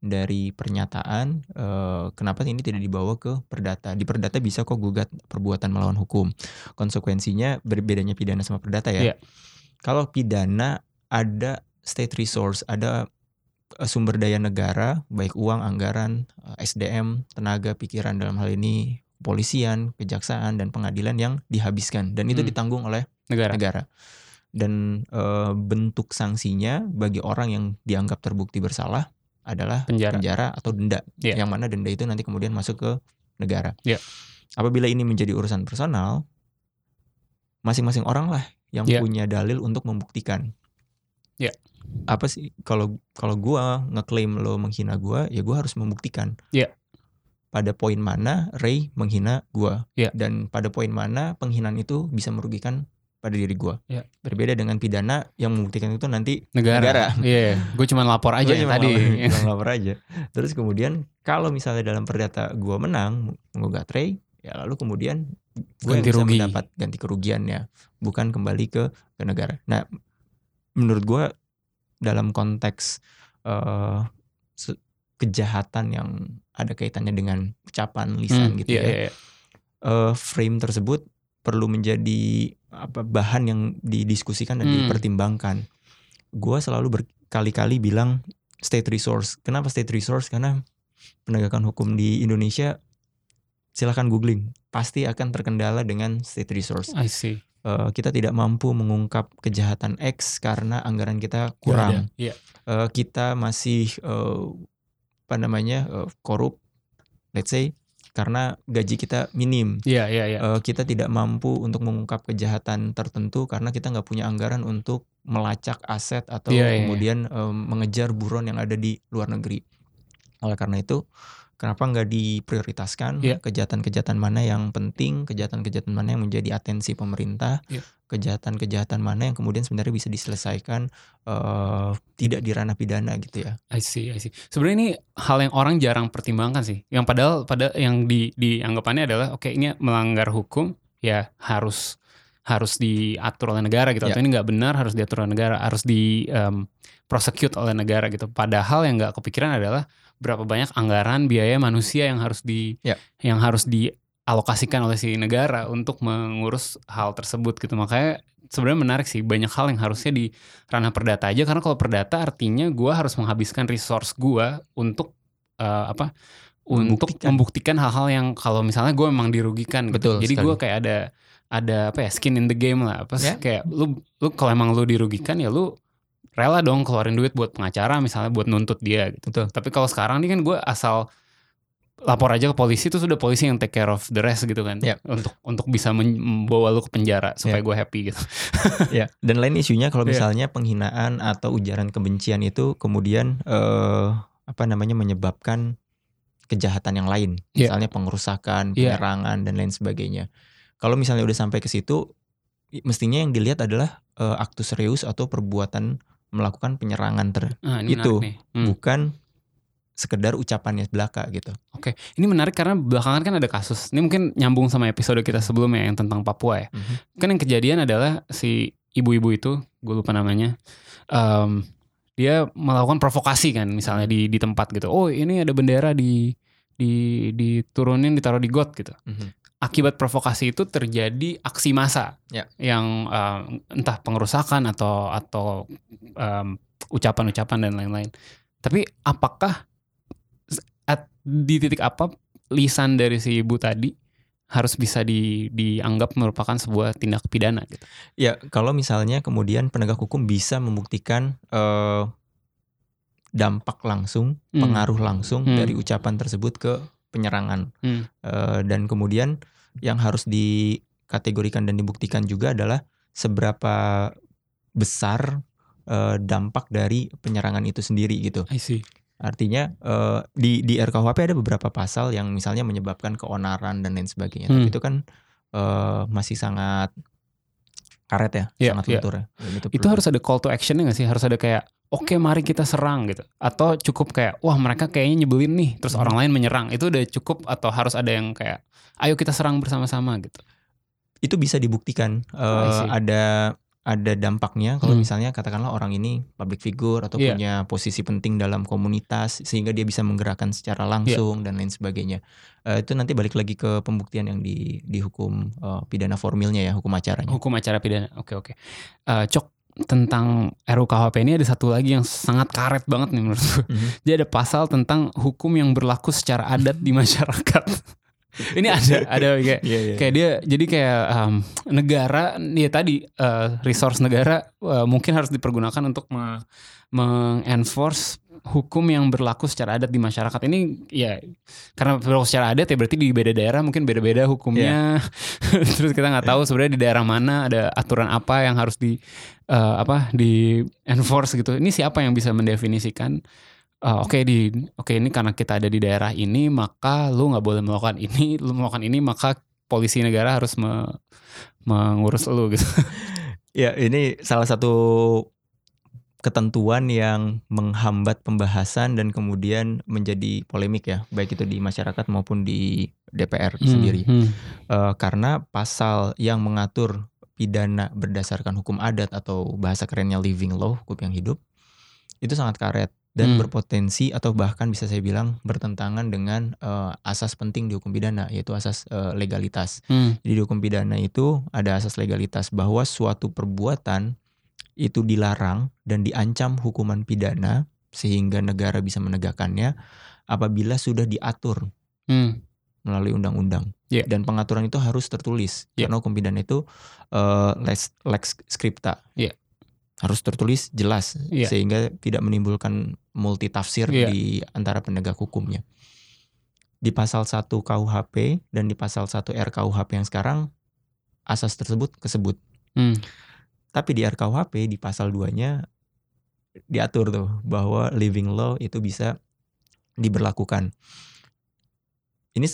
dari pernyataan, eh, kenapa ini tidak dibawa ke perdata? Di perdata bisa kok gugat perbuatan melawan hukum. Konsekuensinya berbedanya pidana sama perdata ya.
Iya.
Kalau pidana ada state resource, ada eh, sumber daya negara, baik uang, anggaran, eh, SDM, tenaga, pikiran dalam hal ini kepolisian, kejaksaan dan pengadilan yang dihabiskan dan itu
Hmm.
ditanggung oleh
Negara.
negara. Dan eh, bentuk sanksinya bagi orang yang dianggap terbukti bersalah adalah
Penjara.
penjara atau denda.
Iya.
Yang mana denda itu nanti kemudian masuk ke negara.
Iya.
Apabila ini menjadi urusan personal, masing-masing orang lah yang
Iya.
punya dalil untuk membuktikan.
Iya.
Apa sih kalau kalau gua ngeklaim lo menghina gua, ya gua harus membuktikan.
Iya.
Pada poin mana Ray menghina gua
Iya.
dan pada poin mana penghinaan itu bisa merugikan pada diri gua.
Iya.
Berbeda dengan pidana yang membuktikan itu nanti
Negara.
Negara. [laughs]
Iya. Gue cuma lapor aja yang
cuma
tadi.
lapor- cuma [laughs] lapor aja. Terus kemudian kalau misalnya dalam perdata gua menang menggugat Ray, ya lalu kemudian gue
Ganti
bisa
rugi.
mendapat ganti kerugiannya, bukan kembali ke ke negara. Nah, menurut gua dalam konteks eh, se- kejahatan yang ada kaitannya dengan ucapan lisan
Hmm,
gitu
iya,
ya,
iya, iya.
eh, frame tersebut perlu menjadi apa bahan yang didiskusikan dan
Hmm.
dipertimbangkan. Gua selalu berkali-kali bilang state resource. Kenapa state resource? Karena penegakan hukum di Indonesia silahkan googling pasti akan terkendala dengan state resource.
I see.
Eh, kita tidak mampu mengungkap kejahatan X karena anggaran kita kurang.
ada. Iya.
Eh, kita masih eh, apa namanya eh, korup, let's say karena gaji kita minim.
Iya, iya, iya.
Eh, kita tidak mampu untuk mengungkap kejahatan tertentu karena kita nggak punya anggaran untuk melacak aset atau
Iya, iya, iya.
kemudian em, mengejar buron yang ada di luar negeri. Oleh karena itu, kenapa nggak diprioritaskan
Iya.
kejahatan-kejahatan mana yang penting, kejahatan-kejahatan mana yang menjadi atensi pemerintah,
Iya.
kejahatan-kejahatan mana yang kemudian sebenarnya bisa diselesaikan eh, tidak di ranah pidana gitu ya.
I see, I see. Sebenarnya ini hal yang orang jarang pertimbangkan sih. Yang padahal pada yang di dianggapannya adalah oke ini melanggar hukum ya harus harus diatur oleh negara gitu.
Ya.
Atau ini nggak benar harus diatur oleh negara, harus di em, prosecute oleh negara gitu. Padahal yang nggak kepikiran adalah berapa banyak anggaran biaya manusia yang harus di
Ya.
yang harus dialokasikan oleh si negara untuk mengurus hal tersebut gitu. Makanya sebenarnya menarik sih banyak hal yang harusnya di ranah perdata aja karena kalau perdata artinya gua harus menghabiskan resource gua untuk eh, apa untuk
Membuktikan.
hal-hal yang kalau misalnya gue memang dirugikan gitu.
Betul
Jadi gue kayak ada ada apa ya skin in the game lah apa sih
Ya.
kayak lu lu kalau emang lu dirugikan ya lu rela dong keluarin duit buat pengacara misalnya buat nuntut dia gitu.
Betul.
Tapi kalau sekarang nih kan gue asal lapor aja ke polisi itu sudah polisi yang take care of the rest gitu kan
Ya.
untuk untuk bisa membawa lu ke penjara supaya
Ya.
gue happy gitu. [laughs]
ya dan lain isunya kalau
Iya.
misalnya penghinaan atau ujaran kebencian itu kemudian eh, apa namanya menyebabkan kejahatan yang lain
Iya.
misalnya pengerusakan
Iya.
penyerangan dan lain sebagainya kalau misalnya udah sampai ke situ mestinya yang dilihat adalah eh, aktus reus atau perbuatan melakukan penyerangan ter
Nah,
Itu.
Hmm.
bukan sekedar ucapannya belaka gitu
Oke, ini menarik karena belakangan kan ada kasus. Ini mungkin nyambung sama episode kita sebelumnya yang tentang Papua ya.
Mhm.
Kan yang kejadian adalah si ibu-ibu itu, gue lupa namanya, em, dia melakukan provokasi kan, misalnya di di tempat gitu. Oh ini ada bendera di di diturunin ditaruh di got gitu.
Mhm.
Akibat provokasi itu terjadi aksi massa
Ya.
yang em, entah pengerusakan atau atau em, ucapan-ucapan dan lain-lain. Tapi apakah at- di titik apa lisan dari si ibu tadi harus bisa di, dianggap merupakan sebuah tindak pidana gitu.
Ya, kalau misalnya kemudian penegak hukum bisa membuktikan eh, dampak langsung,
Hmm.
pengaruh langsung
Hmm.
dari ucapan tersebut ke penyerangan,
Hmm.
Eh, dan kemudian yang harus dikategorikan dan dibuktikan juga adalah seberapa besar eh, dampak dari penyerangan itu sendiri gitu.
I see.
Artinya eh, di di RKUHP ada beberapa pasal yang misalnya menyebabkan keonaran dan lain sebagainya,
Hmm.
tapi itu kan eh, masih sangat karet ya,
Iya,
sangat
iya.
lentur ya. Dan
Itu
perlu-
harus ada call to actionnya nggak sih? Harus ada kayak oke mari kita serang gitu atau cukup kayak wah mereka kayaknya nyebelin nih terus
Hmm.
orang lain menyerang itu udah cukup atau harus ada yang kayak ayo kita serang bersama-sama gitu
itu bisa dibuktikan
Oh,
Eh, ada ada dampaknya kalau
Hmm.
misalnya katakanlah orang ini public figure atau
Iya.
punya posisi penting dalam komunitas sehingga dia bisa menggerakkan secara
Iya.
langsung dan lain sebagainya Eh, itu nanti balik lagi ke pembuktian yang di di hukum eh, pidana formilnya ya hukum acaranya
hukum acara pidana oke oke Eh, cok tentang RUKHP ini ada satu lagi yang sangat karet banget nih menurut gue
Mhm.
Dia ada pasal tentang hukum yang berlaku secara adat di masyarakat. [laughs] Ini ada ada kayak
Iya, iya.
kayak dia jadi kayak um, negara ya tadi uh, resource negara uh, mungkin harus dipergunakan untuk me- mengenforce hukum yang berlaku secara adat di masyarakat ini ya karena berlaku secara adat ya berarti di beda daerah mungkin beda-beda hukumnya. [laughs] Terus kita nggak tahu sebenarnya di daerah mana ada aturan apa yang harus di eh, apa di enforce gitu. Ini siapa yang bisa mendefinisikan eh, oke di oke ini karena kita ada di daerah ini maka lu nggak boleh melakukan ini lu melakukan ini maka polisi negara harus me- mengurus lu gitu. [laughs]
Ya, ini salah satu ketentuan yang menghambat pembahasan dan kemudian menjadi polemik ya, baik itu di masyarakat maupun di DPR sendiri.
Hmm, hmm.
Eh, karena pasal yang mengatur pidana berdasarkan hukum adat atau bahasa kerennya living law, hukum yang hidup, itu sangat karet dan
Hmm.
berpotensi atau bahkan bisa saya bilang bertentangan dengan eh, asas penting di hukum pidana yaitu asas eh, legalitas.
Hmm,
Jadi di hukum pidana itu ada asas legalitas bahwa suatu perbuatan itu dilarang dan diancam hukuman pidana sehingga negara bisa menegakkannya apabila sudah diatur
hmm.
melalui undang-undang.
Iya.
Dan pengaturan itu harus tertulis
Iya.
karena hukum pidana itu eh, lex, lex scripta.
Iya.
Harus tertulis jelas
Iya.
sehingga tidak menimbulkan multitafsir
Iya.
di antara penegak hukumnya. Di pasal 1 KUHP dan di pasal 1 RKUHP yang sekarang asas tersebut kesebut.
Hmm.
Tapi di RKUHP di pasal 2-nya diatur tuh bahwa living law itu bisa diberlakukan. Ini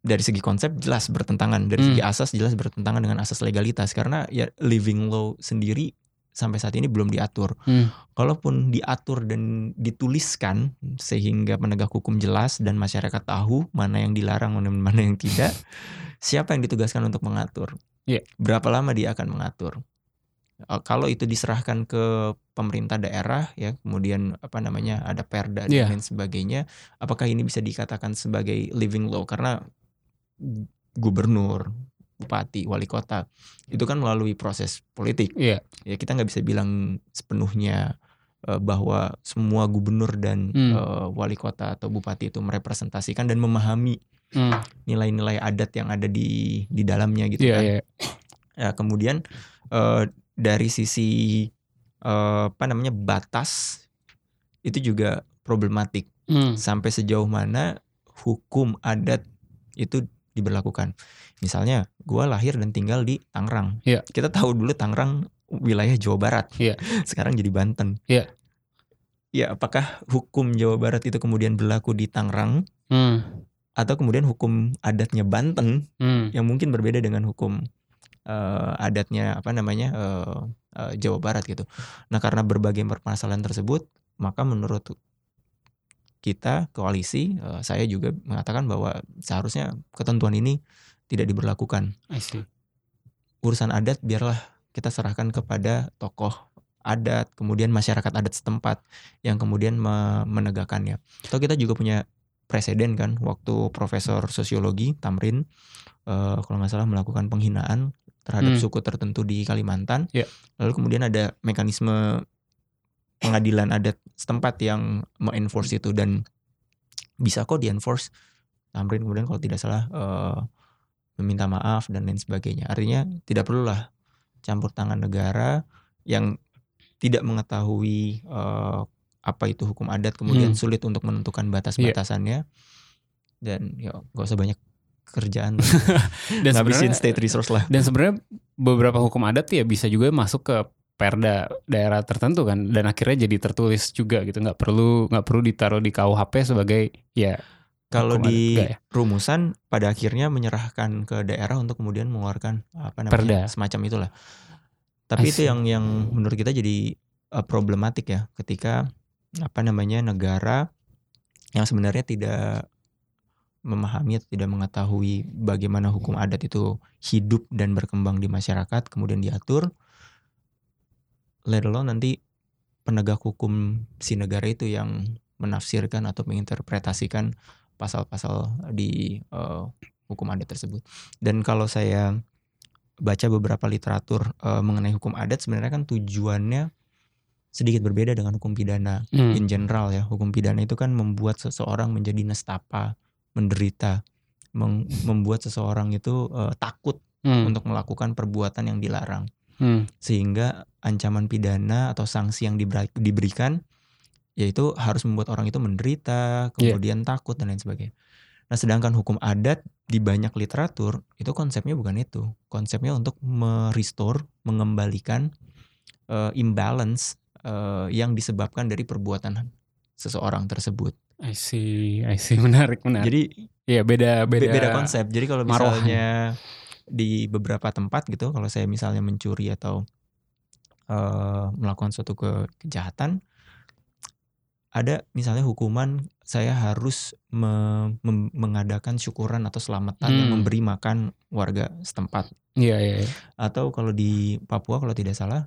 dari segi konsep jelas bertentangan, dari
Hmm.
segi asas jelas bertentangan dengan asas legalitas karena ya living law sendiri sampai saat ini belum diatur.
Hmm.
Kalaupun diatur dan dituliskan sehingga penegak hukum jelas dan masyarakat tahu mana yang dilarang dan mana yang tidak, [laughs] siapa yang ditugaskan untuk mengatur?
Iya.
Berapa lama dia akan mengatur? Eh, Kalau itu diserahkan ke pemerintah daerah ya, kemudian apa namanya ada perda dan
Iya.
lain sebagainya, apakah ini bisa dikatakan sebagai living law? Karena gubernur, bupati, wali kota itu kan melalui proses politik
Iya.
ya kita nggak bisa bilang sepenuhnya eh, bahwa semua gubernur dan
Hmm.
eh, wali kota atau bupati itu merepresentasikan dan memahami
Hmm.
nilai-nilai adat yang ada di di dalamnya gitu
Iya,
kan.
iya.
Ya, kemudian eh, dari sisi eh, apa namanya batas itu juga problematik
Hmm.
sampai sejauh mana hukum adat itu diberlakukan. Misalnya, gua lahir dan tinggal di Tangerang.
Iya.
Kita tahu dulu Tangerang wilayah Jawa Barat.
Iya. [laughs]
Sekarang jadi Banten.
Iya.
Ya, apakah hukum Jawa Barat itu kemudian berlaku di Tangerang
Hmm.
atau kemudian hukum adatnya Banten
Hmm.
yang mungkin berbeda dengan hukum eh, adatnya apa namanya eh, eh, Jawa Barat gitu. Nah, karena berbagai permasalahan tersebut, maka menurut kita koalisi, eh, saya juga mengatakan bahwa seharusnya ketentuan ini tidak diberlakukan.
I see.
Urusan adat biarlah kita serahkan kepada tokoh adat, kemudian masyarakat adat setempat yang kemudian me- menegakkannya. Atau kita juga punya presiden kan, waktu Profesor Sosiologi Tamrin, eh, kalau nggak salah melakukan penghinaan terhadap
Hmm.
suku tertentu di Kalimantan.
Iya.
Lalu kemudian ada mekanisme pengadilan adat setempat yang mengenforce itu dan bisa kok di-enforce. Tamrin kemudian kalau tidak salah eh, meminta maaf dan lain sebagainya. Artinya tidak perlulah campur tangan negara yang tidak mengetahui eh, apa itu hukum adat kemudian
Hmm.
sulit untuk menentukan batas-batasannya dan ya gak usah banyak kerjaan. [laughs]
Dan
ngabisin state resource lah.
dan sebenarnya beberapa hukum adat ya bisa juga masuk ke perda daerah tertentu kan. Dan akhirnya jadi tertulis juga gitu. Nggak perlu nggak perlu ditaruh di KUHP sebagai ya
kalau di
ya?
rumusan pada akhirnya menyerahkan ke daerah untuk kemudian mengeluarkan apa namanya
Perda.
semacam itulah. Tapi
I
itu yang yang menurut kita jadi uh, problematik ya. Ketika apa namanya negara yang sebenarnya tidak memahami atau tidak mengetahui bagaimana hukum adat itu hidup dan berkembang di masyarakat kemudian diatur let alone nanti penegak hukum si negara itu yang menafsirkan atau menginterpretasikan pasal-pasal di uh, hukum adat tersebut. Dan kalau saya baca beberapa literatur uh, mengenai hukum adat sebenarnya kan tujuannya sedikit berbeda dengan hukum pidana
Hmm.
in general ya. Hukum pidana itu kan membuat seseorang menjadi nestapa, menderita, membuat seseorang itu uh, takut
Hmm.
untuk melakukan perbuatan yang dilarang
Hmm.
sehingga ancaman pidana atau sanksi yang diberi- diberikan yaitu harus membuat orang itu menderita,
Iya.
kemudian takut dan lain sebagainya. Nah, sedangkan hukum adat di banyak literatur itu konsepnya bukan itu. Konsepnya untuk merestore, mengembalikan eh, imbalance eh, yang disebabkan dari perbuatan seseorang tersebut.
I see, I see. [laughs] Menarik, menarik.
Jadi
Iya, beda,
Be-
beda.
beda konsep. Jadi kalau
marohan.
misalnya di beberapa tempat gitu, kalau saya misalnya mencuri atau eh, melakukan suatu ke kejahatan, ada misalnya hukuman saya harus me- mem- mengadakan syukuran atau selamatan yang
Hmm.
memberi makan warga setempat.
Iya, iya, iya.
Atau kalau di Papua kalau tidak salah,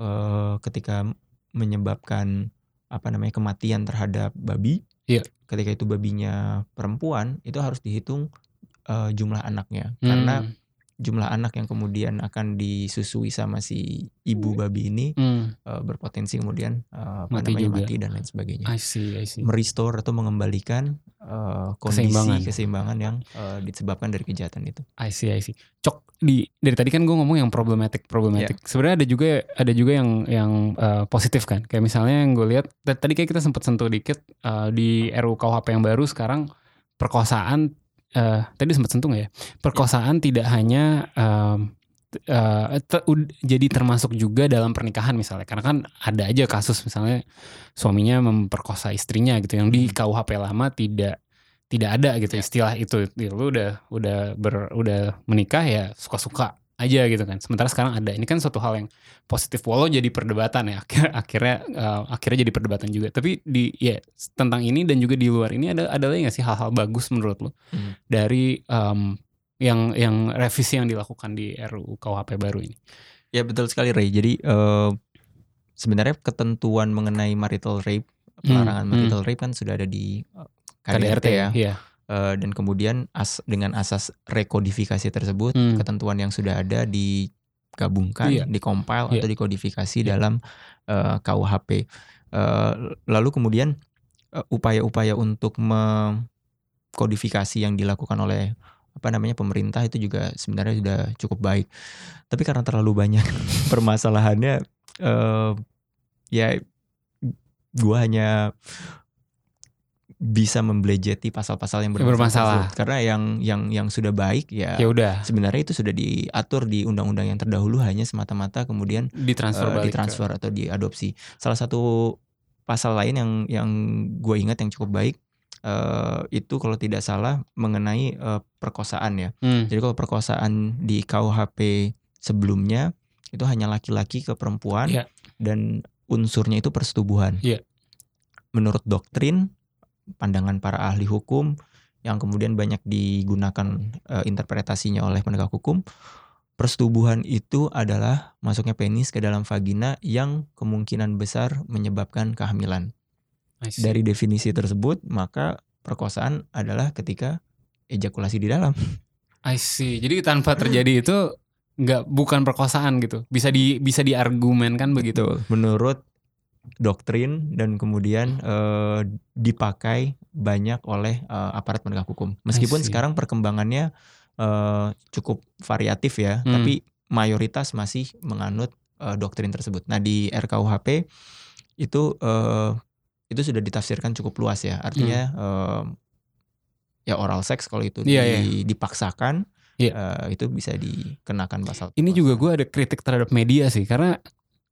eh, ketika menyebabkan apa namanya kematian terhadap babi,
Iya.
ketika itu babinya perempuan, itu harus dihitung eh, jumlah anaknya, karena
Hmm.
Jumlah anak yang kemudian akan disusui sama si ibu babi ini
Hmm.
eh, berpotensi kemudian apa
Mati
namanya
juga.
mati dan lain sebagainya.
I see, I see.
Merestore atau mengembalikan eh, kondisi
Keseimbangan.
keseimbangan, yang eh, disebabkan dari kejahatan itu.
I see, I see. Cok di dari tadi kan gue ngomong yang problematik, problematik.
Iya.
Sebenarnya ada juga ada juga yang yang uh, positif kan. Kayak misalnya yang gue lihat tadi kayak kita sempat sentuh dikit uh, di RUU KUHP yang baru sekarang perkosaan uh, tadi sempat sentuh nggak ya? Perkosaan tidak hanya um, uh, ud- jadi termasuk juga dalam pernikahan misalnya. Karena kan ada aja kasus misalnya suaminya memperkosa istrinya gitu yang di KUHP lama tidak tidak ada gitu. Istilah itu lu udah udah ber, udah menikah ya suka-suka aja gitu kan. Sementara sekarang ada. Ini kan suatu hal yang positif walau jadi perdebatan ya. Akhirnya akhirnya eh, akhirnya jadi perdebatan juga. Tapi di ya tentang ini dan juga di luar ini ada ada lagi nggak sih hal-hal bagus menurut lu
Hmm.
dari em, yang yang revisi yang dilakukan di RUU KUHP baru ini.
Ya betul sekali Ray. Jadi eh, sebenarnya ketentuan mengenai marital rape, pelarangan
Hmm,
marital rape kan sudah ada di eh, KDRT, ya.
ya
Eh, dan kemudian as, dengan asas rekodifikasi tersebut,
Hmm.
ketentuan yang sudah ada digabungkan,
Iya.
dikompil
Iya.
atau dikodifikasi
Iya.
dalam eh, KUHP. Eh, lalu kemudian upaya-upaya untuk mengkodifikasi yang dilakukan oleh apa namanya pemerintah itu juga sebenarnya sudah cukup baik. Tapi karena terlalu banyak [laughs] permasalahannya, eh, ya gua hanya bisa membelejeti pasal-pasal yang
bermasalah.
tersebut. Karena yang yang yang sudah baik ya,
ya udah
sebenarnya itu sudah diatur di undang-undang yang terdahulu hanya semata-mata kemudian
ditransfer ke-
ditransfer atau diadopsi. Salah satu pasal lain yang yang gue ingat yang cukup baik eh, itu kalau tidak salah mengenai eh, perkosaan ya.
Hmm.
Jadi kalau perkosaan di KUHP sebelumnya itu hanya laki-laki ke perempuan
Iya.
dan unsurnya itu persetubuhan.
Iya.
Menurut doktrin, pandangan para ahli hukum yang kemudian banyak digunakan eh, interpretasinya oleh penegak hukum, persetubuhan itu adalah masuknya penis ke dalam vagina yang kemungkinan besar menyebabkan kehamilan. Dari definisi tersebut, maka perkosaan adalah ketika ejakulasi di dalam.
I see. Jadi tanpa terjadi itu nggak bukan perkosaan gitu. Bisa di bisa diargumenkan begitu.
Betul. Menurut doktrin dan kemudian eh, dipakai banyak oleh eh, aparat penegak hukum. Meskipun sekarang perkembangannya eh, cukup variatif ya,
Hmm.
tapi mayoritas masih menganut eh, doktrin tersebut. Nah di RKUHP itu eh, itu sudah ditafsirkan cukup luas ya. Artinya eh, ya oral seks kalau itu
Hmm. Iya,
di- dipaksakan
Iya.
eh, itu bisa dikenakan pasal.
Ini juga gue ada kritik terhadap media sih karena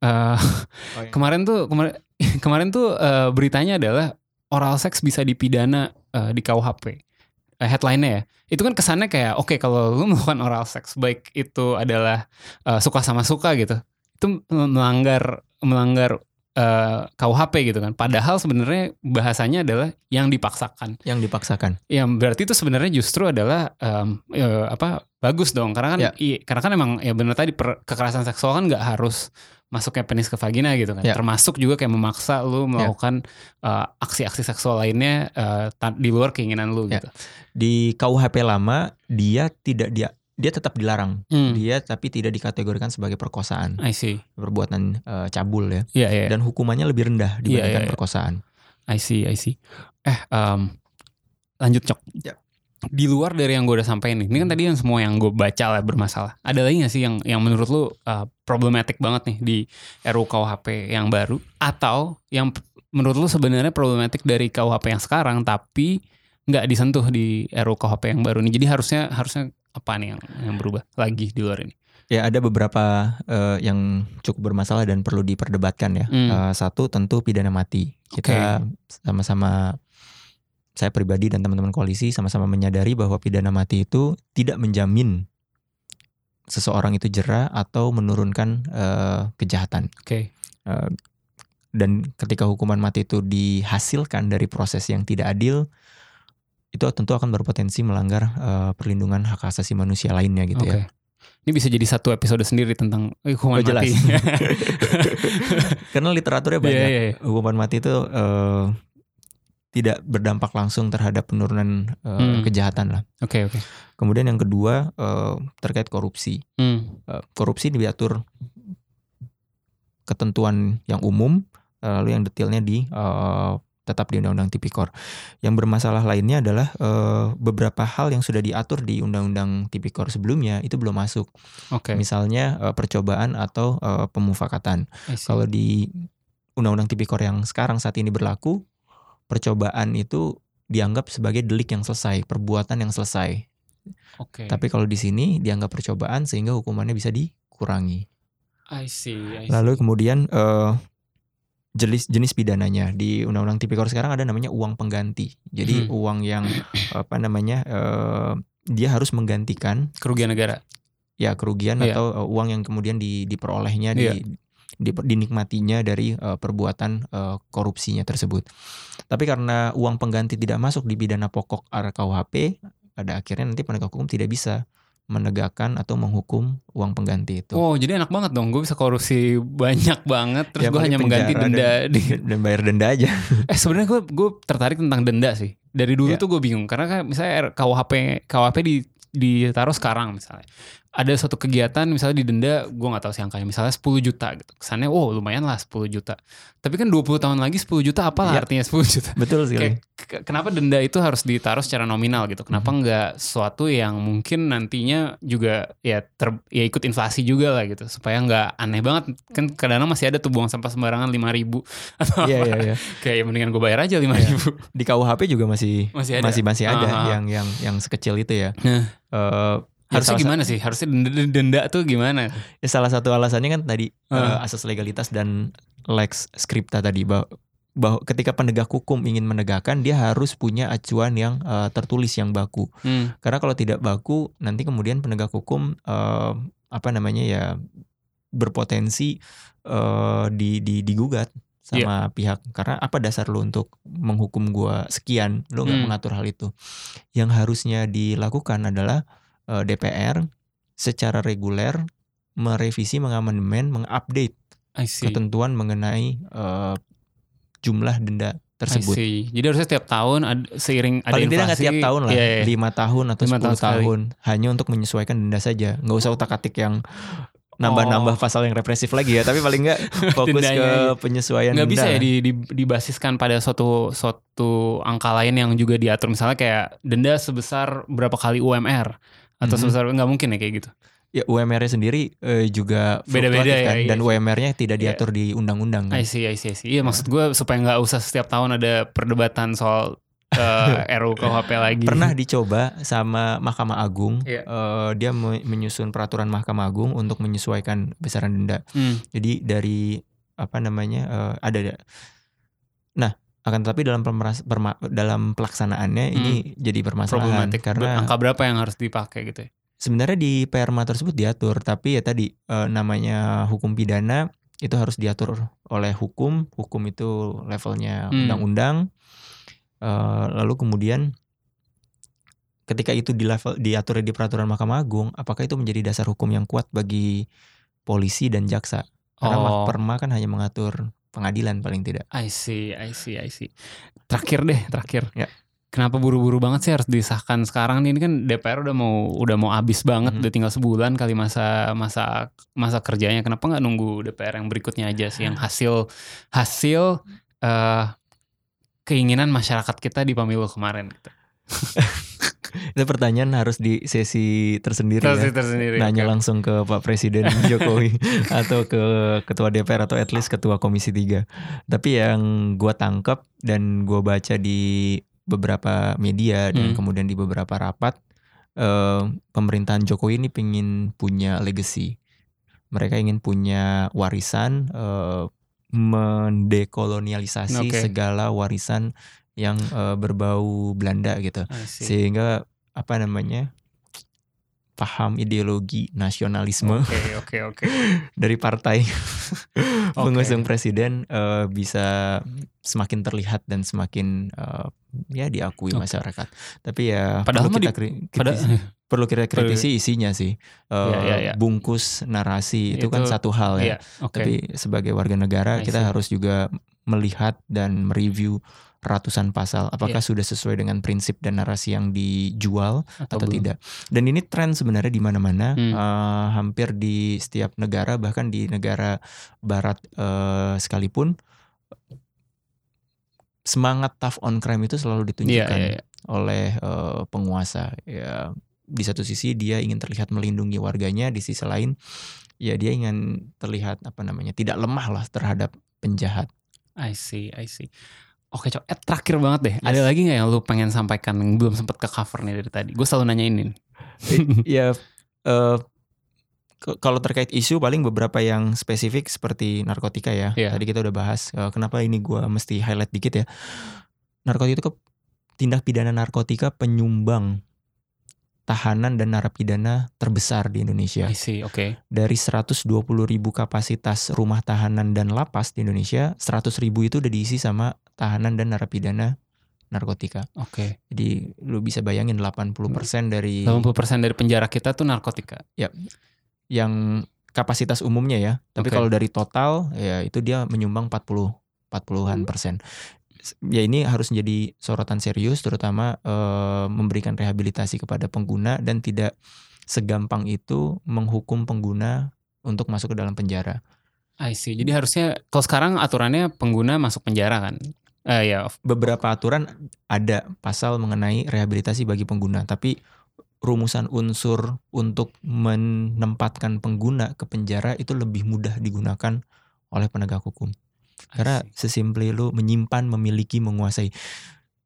Oh, iya. [laughs]
kemarin tuh kemarin [laughs] kemarin tuh eh, beritanya adalah oral seks bisa dipidana eh, di KUHP. Eh, headline-nya ya. Itu kan kesannya kayak oke kalau lu [laughs] melakukan oral seks baik itu adalah eh, suka sama suka gitu. Itu melanggar melanggar eh, KUHP gitu kan. Padahal sebenarnya bahasanya adalah yang dipaksakan.
yang dipaksakan.
Yang berarti itu sebenarnya justru adalah em, eh, apa bagus dong karena kan
Ya.
i- karena kan emang ya benar tadi per- kekerasan seksual kan nggak harus masuknya penis ke vagina gitu kan.
Ya.
Termasuk juga kayak memaksa lu melakukan eh, aksi-aksi seksual lainnya ta- di luar keinginan lu
Ya.
gitu.
Di KUHP lama dia tidak dia dia tetap dilarang.
Hmm,
Dia tapi tidak dikategorikan sebagai perkosaan,
I see.
perbuatan eh, cabul ya.
Iya iya.
Dan hukumannya lebih rendah dibandingkan
iya, iya.
perkosaan.
I see, I see. Eh, em, lanjut cok.
Ya.
Di luar dari yang gue udah sampein nih, ini kan tadi yang semua yang gue baca lah bermasalah. Ada lagi gak sih yang yang menurut lu uh, problematik banget nih di RUU KUHP yang baru? Atau yang menurut lu sebenarnya problematik dari KUHP yang sekarang tapi nggak disentuh di RUU KUHP yang baru nih? Jadi harusnya harusnya apa nih yang yang berubah lagi di luar ini?
Ya ada beberapa eh, yang cukup bermasalah dan perlu diperdebatkan ya.
Hmm.
Eh, satu tentu pidana mati. Kita sama-sama saya pribadi dan teman-teman koalisi sama-sama menyadari bahwa pidana mati itu tidak menjamin seseorang itu jera atau menurunkan eh, kejahatan.
Oke.
Eh, dan ketika hukuman mati itu dihasilkan dari proses yang tidak adil, itu tentu akan berpotensi melanggar eh, perlindungan hak asasi manusia lainnya gitu
Oke.
ya.
Ini bisa jadi satu episode sendiri tentang hukuman
Oh, jelas.
mati. [laughs] [laughs]
Karena literaturnya
Iya,
banyak.
iya, iya.
Hukuman mati itu eh, tidak berdampak langsung terhadap penurunan eh,
Hmm.
kejahatan lah.
Oke, oke.
Kemudian yang kedua eh, terkait korupsi.
Hmm.
Eh, korupsi diatur ketentuan yang umum, lalu yang detailnya di eh, tetap di Undang-Undang Tipikor. Yang bermasalah lainnya adalah eh, beberapa hal yang sudah diatur di Undang-Undang Tipikor sebelumnya itu belum masuk.
Oke.
Misalnya eh, percobaan atau eh, pemufakatan. Kalau di Undang-Undang Tipikor yang sekarang saat ini berlaku, percobaan itu dianggap sebagai delik yang selesai, perbuatan yang selesai.
Oke.
Tapi kalau di sini dianggap percobaan sehingga hukumannya bisa dikurangi.
I see, I see.
Lalu kemudian eh, jenis jenis pidananya di Undang-Undang Tipikor sekarang ada namanya uang pengganti. Jadi
Hmm.
uang yang [clears throat] apa namanya eh, dia harus menggantikan
kerugian negara.
ya kerugian
Iya.
atau eh, uang yang kemudian di, diperolehnya
Iya.
di, di- dinikmatinya dari eh, perbuatan eh, korupsinya tersebut. Tapi karena uang pengganti tidak masuk di pidana pokok RKUHP, pada akhirnya nanti penegak hukum tidak bisa menegakkan atau menghukum uang pengganti itu.
Oh, jadi enak banget dong. Gue bisa korupsi banyak banget. Terus
Ya,
gue hanya mengganti denda. Di... [laughs]
dan bayar denda aja. [laughs]
Eh sebenarnya gue gue tertarik tentang denda sih. Dari dulu
Ya.
tuh gue bingung karena kan misalnya KUHP KUHP di ditaruh sekarang misalnya. Ada suatu kegiatan misalnya didenda gue nggak tahu sih angkanya misalnya 10 juta gitu. Kesannya oh lumayan lah 10 juta. Tapi kan 20 tahun lagi 10 juta apalah
Ya.
artinya 10 juta.
Betul sekali.
Kayak ke- kenapa denda itu harus ditaruh secara nominal gitu? Kenapa
Mhm.
nggak sesuatu yang mungkin nantinya juga ya ter, ya ikut inflasi juga lah gitu supaya nggak aneh banget kan kadang-kadang masih ada tuh buang sampah sembarangan lima ribu [laughs] atau
Iya
apa.
iya iya.
kayak ya mendingan gue bayar aja lima ribu.
Di KUHP juga masih
Masih ada.
masih masih ada
Ah.
yang yang yang sekecil itu ya.
Nah.
Ya
Harusnya gimana sih? Harusnya denda, denda tuh gimana?
Ya, salah satu alasannya kan tadi eh, asas legalitas dan lex scripta tadi bahwa, bahwa ketika penegak hukum ingin menegakkan dia harus punya acuan yang eh, tertulis yang baku.
Hmm.
Karena kalau tidak baku nanti kemudian penegak hukum eh, apa namanya ya berpotensi eh, di, di digugat sama pihak karena apa dasar lu untuk menghukum gua sekian lu nggak
Hmm.
mengatur hal itu yang harusnya dilakukan adalah DPR secara reguler merevisi mengamandemen mengupdate ketentuan mengenai eh, jumlah denda tersebut.
Jadi harusnya tiap tahun ad- seiring ada
paling tidak nggak
inflasi.
tiap tahun lah.
Iya, iya.
lima tahun atau
Lima
10
tahun
tahun, hanya untuk menyesuaikan denda saja. Nggak usah utak atik yang nambah-nambah pasal yang represif lagi ya. Tapi paling nggak [laughs] fokus
Dendanya,
ke
iya.
penyesuaian
nggak bisa ya di, di- dibasiskan pada suatu suatu angka lain yang juga diatur. Misalnya kayak denda sebesar berapa kali UMR atau
Mhm.
sebesar nggak mungkin ya kayak gitu.
ya UMR-nya sendiri eh, juga
Beda-beda ya,
kan
iya
dan
sih.
UMR-nya tidak
Iya.
diatur di undang-undang kan.
I see, I see, I see. Iya maksud gue supaya nggak usah setiap tahun ada perdebatan soal [laughs] uh, RUU KUHP lagi.
pernah dicoba sama Mahkamah Agung
Iya.
eh, dia me- menyusun peraturan Mahkamah Agung untuk menyesuaikan besaran denda
Hmm.
jadi dari apa namanya eh, ada ada nah akan tetapi dalam pemeras- perma- dalam pelaksanaannya ini jadi permasalahan karena
angka berapa yang harus dipakai gitu ya?
sebenarnya di perma tersebut diatur tapi ya tadi eh, namanya hukum pidana itu harus diatur oleh hukum. Hukum itu levelnya
Hmm.
undang-undang. Eh, lalu kemudian ketika itu di level diatur di peraturan Mahkamah Agung, apakah itu menjadi dasar hukum yang kuat bagi polisi dan jaksa? Karena
Oh.
Perma kan hanya mengatur pengadilan paling tidak.
I see, I see, I see. Terakhir deh, terakhir.
Ya.
Kenapa buru-buru banget sih harus disahkan sekarang nih? Ini kan DPR udah mau udah mau habis banget,
Mhm.
udah tinggal sebulan kali masa masa masa kerjanya. Kenapa nggak nunggu DPR yang berikutnya aja sih, yang hasil hasil eh, keinginan masyarakat kita di pemilu kemarin? Gitu. [laughs]
Itu pertanyaan harus di sesi tersendiri ya.
tersendiri.
Nanya
oke.
langsung ke Pak Presiden [laughs] Jokowi atau ke Ketua DPR atau at least Ketua Komisi 3. Tapi yang gua tangkap dan gua baca di beberapa media dan
Hmm.
kemudian di beberapa rapat eh, pemerintahan Jokowi ini pingin punya legacy. Mereka ingin punya warisan eh, mendekolonialisasi
Oke.
segala warisan yang eh, berbau Belanda gitu sehingga apa namanya paham ideologi nasionalisme
Oke, oke, oke. [laughs]
dari partai [laughs]
Oke.
pengusung presiden eh, bisa semakin terlihat dan semakin eh, ya diakui
Oke.
masyarakat. Tapi ya
Padahal
perlu kita
di-
kri-
Pada
kritisi, [laughs] perlu kita kritisi isinya sih. Eh,
Ya, ya, ya.
Bungkus narasi itu, kan
Itu-
satu hal ya.
Iya, oke.
Tapi sebagai warga negara kita harus juga melihat dan mereview ratusan pasal apakah
Iya.
sudah sesuai dengan prinsip dan narasi yang dijual atau
belum?
tidak. Dan ini tren sebenarnya di mana-mana,
Hmm.
eh, hampir di setiap negara, bahkan di negara Barat eh, sekalipun, semangat tough on crime itu selalu ditunjukkan
iya, iya.
oleh eh, penguasa. Ya, di satu sisi dia ingin terlihat melindungi warganya, di sisi lain ya dia ingin terlihat apa namanya tidak lemah lah terhadap penjahat.
I see, I see. Oke, Cok. Eh, terakhir banget deh.
Yes.
Ada lagi nggak yang lu pengen sampaikan yang belum sempet ke cover nih dari tadi? Gue selalu nanyain ini. [laughs]
ya eh, ke- kalau terkait isu paling beberapa yang spesifik seperti narkotika ya.
Iya.
Tadi kita udah bahas. Eh, kenapa ini gua mesti highlight dikit ya? Narkotika itu ke- tindak pidana narkotika penyumbang tahanan dan narapidana terbesar di Indonesia.
I see, oke.
Dari 120 ribu kapasitas rumah tahanan dan lapas di Indonesia, 100 ribu itu udah diisi sama tahanan dan narapidana narkotika.
Oke.
Jadi lu bisa bayangin 80% dari
80% dari penjara kita tuh narkotika.
yang kapasitas umumnya ya. Tapi
Oke.
kalau dari total ya itu dia menyumbang 40 40-an persen. Ya ini harus menjadi sorotan serius terutama eh, memberikan rehabilitasi kepada pengguna dan tidak segampang itu menghukum pengguna untuk masuk ke dalam penjara.
I see. Jadi harusnya kalau sekarang aturannya pengguna masuk penjara kan? Eh ya,
Beberapa aturan ada pasal mengenai rehabilitasi bagi pengguna, tapi rumusan unsur untuk menempatkan pengguna ke penjara itu lebih mudah digunakan oleh penegak hukum.
I
Karena sesimpel lu menyimpan, memiliki, menguasai.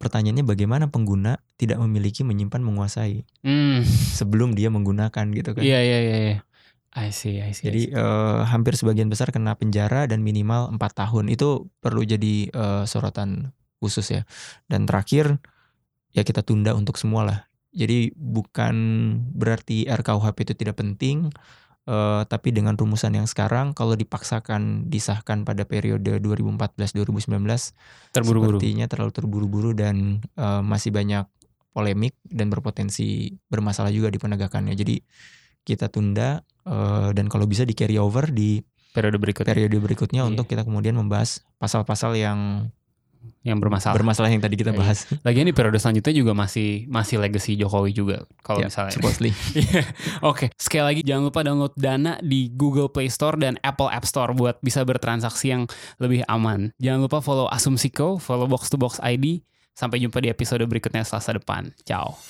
Pertanyaannya bagaimana pengguna tidak memiliki, menyimpan, menguasai
Hmm,
sebelum dia menggunakan gitu kan.
iya iya iya. iya. I see, I see. I
Jadi
see.
eh, hampir sebagian besar kena penjara dan minimal empat tahun. Itu perlu jadi eh, sorotan khusus ya. Dan terakhir ya kita tunda untuk semua lah. Jadi bukan berarti RKUHP itu tidak penting, eh, tapi dengan rumusan yang sekarang kalau dipaksakan disahkan pada periode 2014-2019
terburu-buru.
sepertinya terlalu terburu-buru dan eh, masih banyak polemik dan berpotensi bermasalah juga di penegakannya. Jadi kita tunda eh, dan kalau bisa di carry over di
Periode berikutnya
periode berikutnya
Iya.
untuk kita kemudian membahas pasal-pasal yang
yang bermasalah.
bermasalah yang tadi kita
Iya.
bahas.
Lagian di periode selanjutnya juga masih masih legacy Jokowi juga kalau
Ya,
misalnya.
supposedly. [laughs]
Iya. Oke, sekali lagi jangan lupa download Dana di Google Play Store dan Apple App Store buat bisa bertransaksi yang lebih aman. Jangan lupa follow Asumsiko, follow Box to Box ID. Sampai jumpa di episode berikutnya Selasa depan. Ciao.